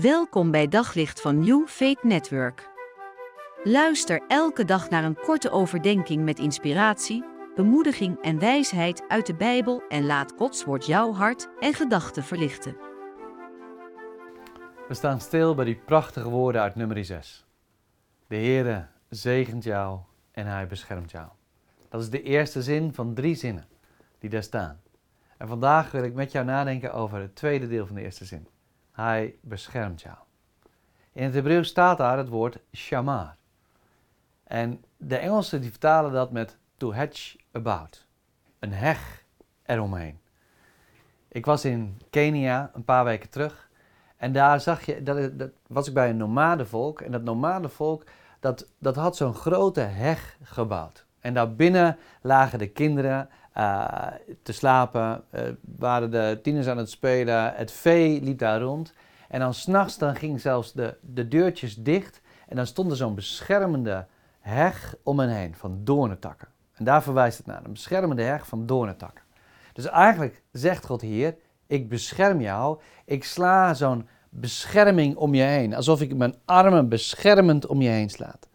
Welkom bij Daglicht van New Faith Network. Luister elke dag naar een korte overdenking met inspiratie, bemoediging en wijsheid uit de Bijbel en laat Gods woord jouw hart en gedachten verlichten. We staan stil bij die prachtige woorden uit nummer 6. De Heere zegent jou en hij beschermt jou. Dat is de eerste zin van drie zinnen die daar staan. En vandaag wil ik met jou nadenken over het tweede deel van de eerste zin. Hij beschermt jou. In het Hebreeuws staat daar het woord shamar. En de Engelsen die vertalen dat met to hedge about. Een heg eromheen. Ik was in Kenia een paar weken terug. En daar zag je, dat, dat was ik bij een nomadenvolk. En dat nomadenvolk, dat, dat had zo'n grote heg gebouwd. En daarbinnen lagen de kinderen uh, te slapen, uh, waren de tieners aan het spelen, het vee liep daar rond. En dan s'nachts dan gingen zelfs de, de deurtjes dicht en dan stond er zo'n beschermende heg om hen heen van doornentakken. En daar verwijst het naar, een beschermende heg van doornentakken. Dus eigenlijk zegt God hier, ik bescherm jou, ik sla zo'n bescherming om je heen, alsof ik mijn armen beschermend om je heen slaat.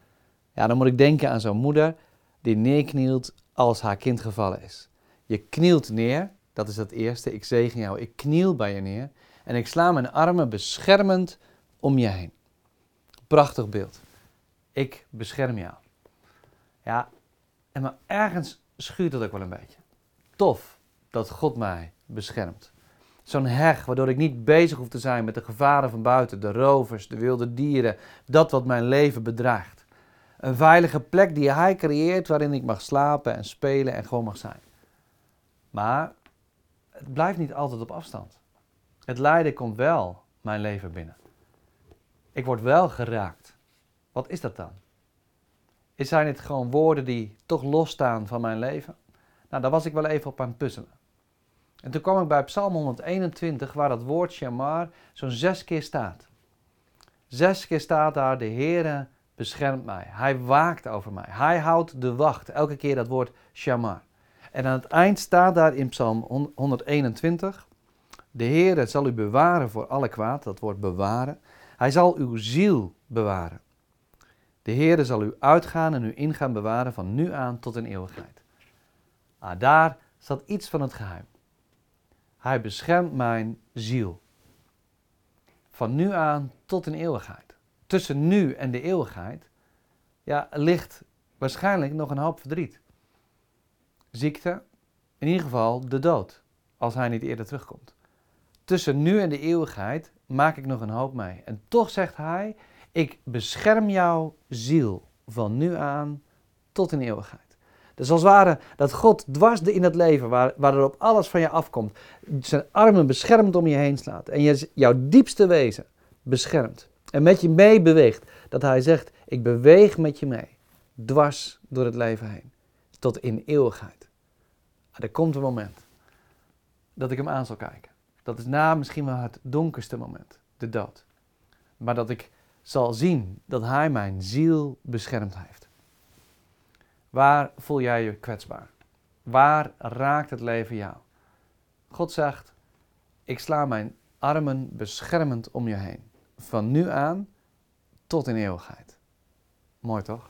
Ja, dan moet ik denken aan zo'n moeder die neerknielt als haar kind gevallen is. Je knielt neer, dat is het eerste. Ik zegen jou, ik kniel bij je neer. En ik sla mijn armen beschermend om je heen. Prachtig beeld. Ik bescherm jou. Ja, en maar ergens schuurt dat ook wel een beetje. Tof dat God mij beschermt. Zo'n heg waardoor ik niet bezig hoef te zijn met de gevaren van buiten, de rovers, de wilde dieren, dat wat mijn leven bedreigt. Een veilige plek die Hij creëert waarin ik mag slapen en spelen en gewoon mag zijn. Maar het blijft niet altijd op afstand. Het lijden komt wel mijn leven binnen. Ik word wel geraakt. Wat is dat dan? Zijn het gewoon woorden die toch losstaan van mijn leven? Nou, daar was ik wel even op aan het puzzelen. En toen kwam ik bij Psalm 121, waar dat woord shamar zo'n zes keer staat. Zes keer staat daar, de Heere beschermt mij. Hij waakt over mij. Hij houdt de wacht. Elke keer dat woord shamar. En aan het eind staat daar in Psalm 121: De Heer zal u bewaren voor alle kwaad, dat woord bewaren. Hij zal uw ziel bewaren. De Heer zal u uitgaan en u ingaan bewaren van nu aan tot in eeuwigheid. Ah, daar zat iets van het geheim. Hij beschermt mijn ziel. Van nu aan tot in eeuwigheid. Tussen nu en de eeuwigheid ja, ligt waarschijnlijk nog een hoop verdriet ziekte, in ieder geval de dood, als hij niet eerder terugkomt. Tussen nu en de eeuwigheid maak ik nog een hoop mee. En toch zegt hij, ik bescherm jouw ziel van nu aan tot in eeuwigheid. Dus als het ware dat God dwars in het leven, waar, waar er op alles van je afkomt, zijn armen beschermd om je heen slaat. En je, jouw diepste wezen beschermt. En met je mee beweegt. Dat hij zegt, ik beweeg met je mee. Dwars door het leven heen. Tot in eeuwigheid. Er komt een moment dat ik hem aan zal kijken. Dat is na misschien wel het donkerste moment, de dood. Maar dat ik zal zien dat hij mijn ziel beschermd heeft. Waar voel jij je kwetsbaar? Waar raakt het leven jou? God zegt: Ik sla mijn armen beschermend om je heen. Van nu aan tot in eeuwigheid. Mooi toch?